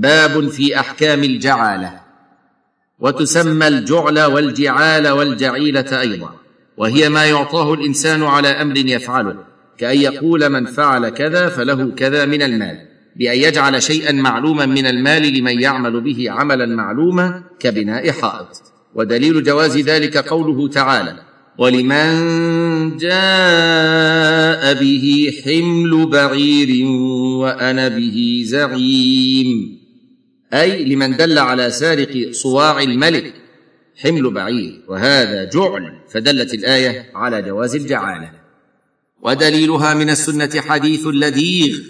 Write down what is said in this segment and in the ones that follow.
باب في أحكام الجعالة. وتسمى الجعل والجعال والجعيلة أيضا. وهي ما يعطاه الإنسان على أمر يفعله. كأن يقول من فعل كذا فله كذا من المال. بأن يجعل شيئا معلوما من المال لمن يعمل به عملا معلوما كبناء حائط. ودليل جواز ذلك قوله تعالى ولمن جاء به حمل بعير وأنا به زعيم أي لمن دل على سارق صواع الملك حمل بعير وهذا جعل فدلت الآية على جواز الجعالة. ودليلها من السنة حديث اللذيذ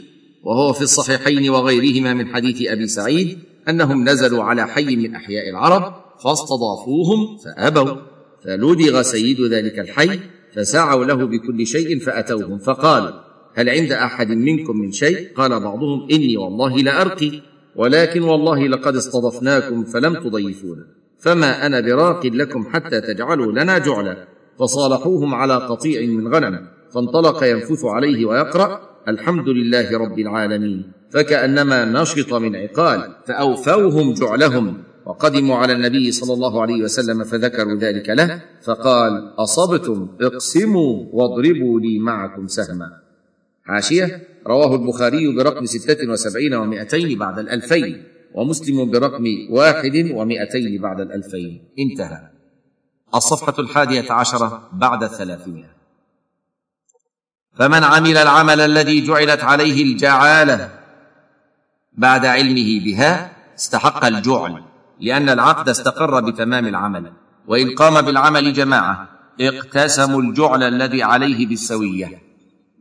وهو في الصحيحين وغيرهما من حديث أبي سعيد أنهم نزلوا على حي من أحياء العرب فاستضافوهم فأبوا. فلدغ سيد ذلك الحي فسعوا له بكل شيء فأتوهم فقال هل عند أحد منكم من شيء؟ قال بعضهم إني والله لارقي ولكن والله لقد استضفناكم فلم تضيفونا. فما أنا براق لكم حتى تجعلوا لنا جعلا. فصالحوهم على قطيع من غنم. فانطلق ينفث عليه ويقرأ الحمد لله رب العالمين. فكأنما نشط من عقال فأوفوهم جعلهم. وقدموا على النبي صلى الله عليه وسلم فذكروا ذلك له فقال أصبتم اقسموا واضربوا لي معكم سهما. حاشيه رواه البخاري برقم ستة وسبعين ومائتين بعد الألفين ومسلم برقم واحد ومائتين بعد الألفين. انتهى. الصفحة الحادية عشرة بعد الثلاثمائة. فمن عمل العمل الذي جعلت عليه الجعالة بعد علمه بها استحق الجعل لأن العقد استقر بتمام العمل وإن قام بالعمل جماعة اقتسموا الجعل الذي عليه بالسوية.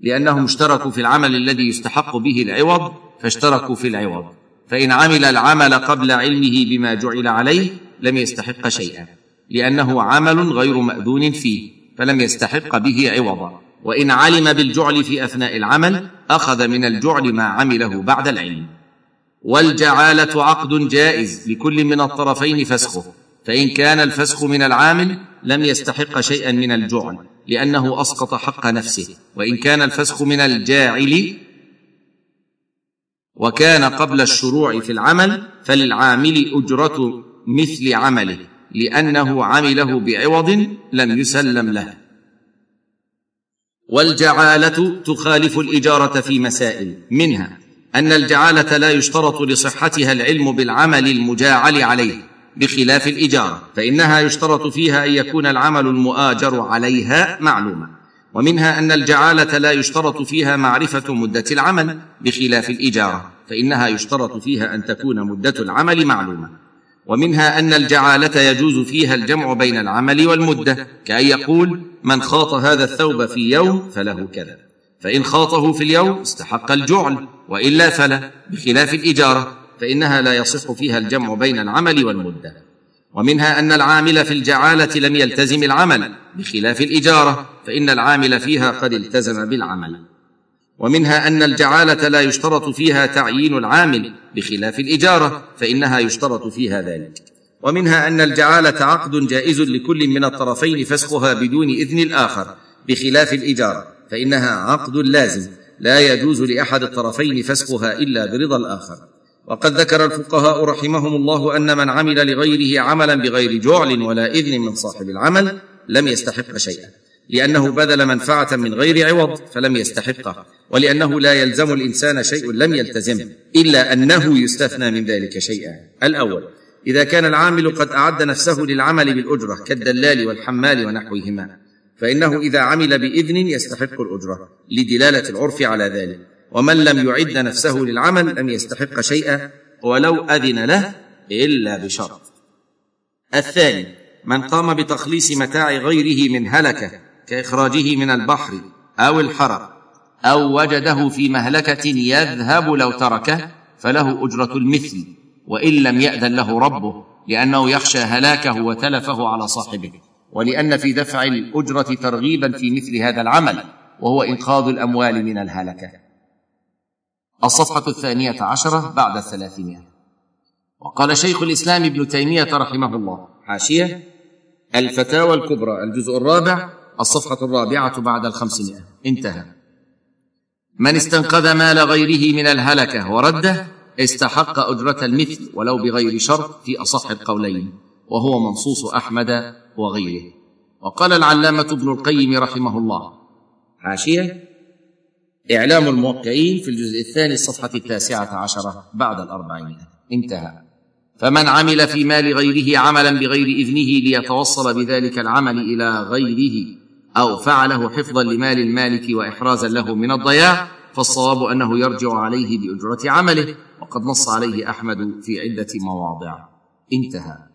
لأنهم اشتركوا في العمل الذي يستحق به العوض فاشتركوا في العوض. فإن عمل العمل قبل علمه بما جعل عليه لم يستحق شيئا لأنه عمل غير مأذون فيه فلم يستحق به عوضا. وإن علم بالجعل في أثناء العمل أخذ من الجعل ما عمله بعد العلم. والجعالة عقد جائز لكل من الطرفين فسخه فإن كان الفسخ من العامل لم يستحق شيئا من الجعل. لأنه أسقط حق نفسه. وإن كان الفسخ من الجاعل وكان قبل الشروع في العمل فللعامل أجرة مثل عمله لأنه عمله بعوض لم يسلم له. والجعالة تخالف الإجارة في مسائل منها أن الجعالة لا يشترط لصحتها العلم بالعمل المجاعل عليه. بخلاف الاجاره فإنها يشترط فيها أن يكون العمل المؤاجر عليها معلوما ومنها أن الجعالة لا يشترط فيها معرفة مدة العمل بخلاف الاجاره فإنها يشترط فيها أن تكون مدة العمل معلومة ومنها أن الجعالة يجوز فيها الجمع بين العمل والمدة كأن يقول من خاط هذا الثوب في يوم فله كذا فإن خاطه في اليوم استحق الجعل وإلا فلا بخلاف الاجاره فإنها لا يصح فيها الجمع بين العمل والمدة. ومنها أن العامل في الجعالة لم يلتزم العمل بخلاف الإجارة فإن العامل فيها قد التزم بالعمل. ومنها أن الجعالة لا يشترط فيها تعيين العامل بخلاف الإجارة فإنها يشترط فيها ذلك. ومنها أن الجعالة عقد جائز لكل من الطرفين فسخها بدون إذن الآخر بخلاف الإجارة فإنها عقد لازم لا يجوز لأحد الطرفين فسخها إلا برضا الآخر. وقد ذكر الفقهاء رحمهم الله أن من عمل لغيره عملا بغير جعل ولا إذن من صاحب العمل لم يستحق شيئا. لأنه بذل منفعة من غير عوض فلم يستحقه ولأنه لا يلزم الإنسان شيء لم يلتزمه إلا أنه يستثنى من ذلك شيئا. الأول إذا كان العامل قد أعد نفسه للعمل بالأجرة كالدلال والحمال ونحوهما فإنه إذا عمل بإذن يستحق الأجرة لدلالة العرف على ذلك. ومن لم يعد نفسه للعمل لم يستحق شيئا ولو أذن له إلا بشرط. الثاني من قام بتخليص متاع غيره من هلكة كإخراجه من البحر أو الحرق أو وجده في مهلكة يذهب لو تركه فله أجرة المثل وإن لم يأذن له ربه لأنه يخشى هلاكه وتلفه على صاحبه. ولأن في دفع الأجرة ترغيبا في مثل هذا العمل وهو إنقاذ الأموال من الهلكة. الصفحة الثانية عشرة بعد الثلاثمائة. وقال شيخ الإسلام ابن تيمية رحمه الله حاشية الفتاوى الكبرى الجزء الرابع الصفحة الرابعة بعد الخمسمائة. انتهى. من استنقذ مال غيره من الهلكة ورده استحق أجرة المثل ولو بغير شرط في أصح القولين وهو منصوص أحمد وغيره. وقال العلامة ابن القيم رحمه الله حاشية إعلام الموقعين في الجزء الثاني الصفحة التاسعة عشره بعد الأربعين. انتهى. فمن عمل في مال غيره عملا بغير إذنه ليتوصل بذلك العمل إلى غيره أو فعله حفظا لمال المالك واحرازا له من الضياع فالصواب أنه يرجع عليه بأجرة عمله وقد نص عليه أحمد في عدة مواضع. انتهى.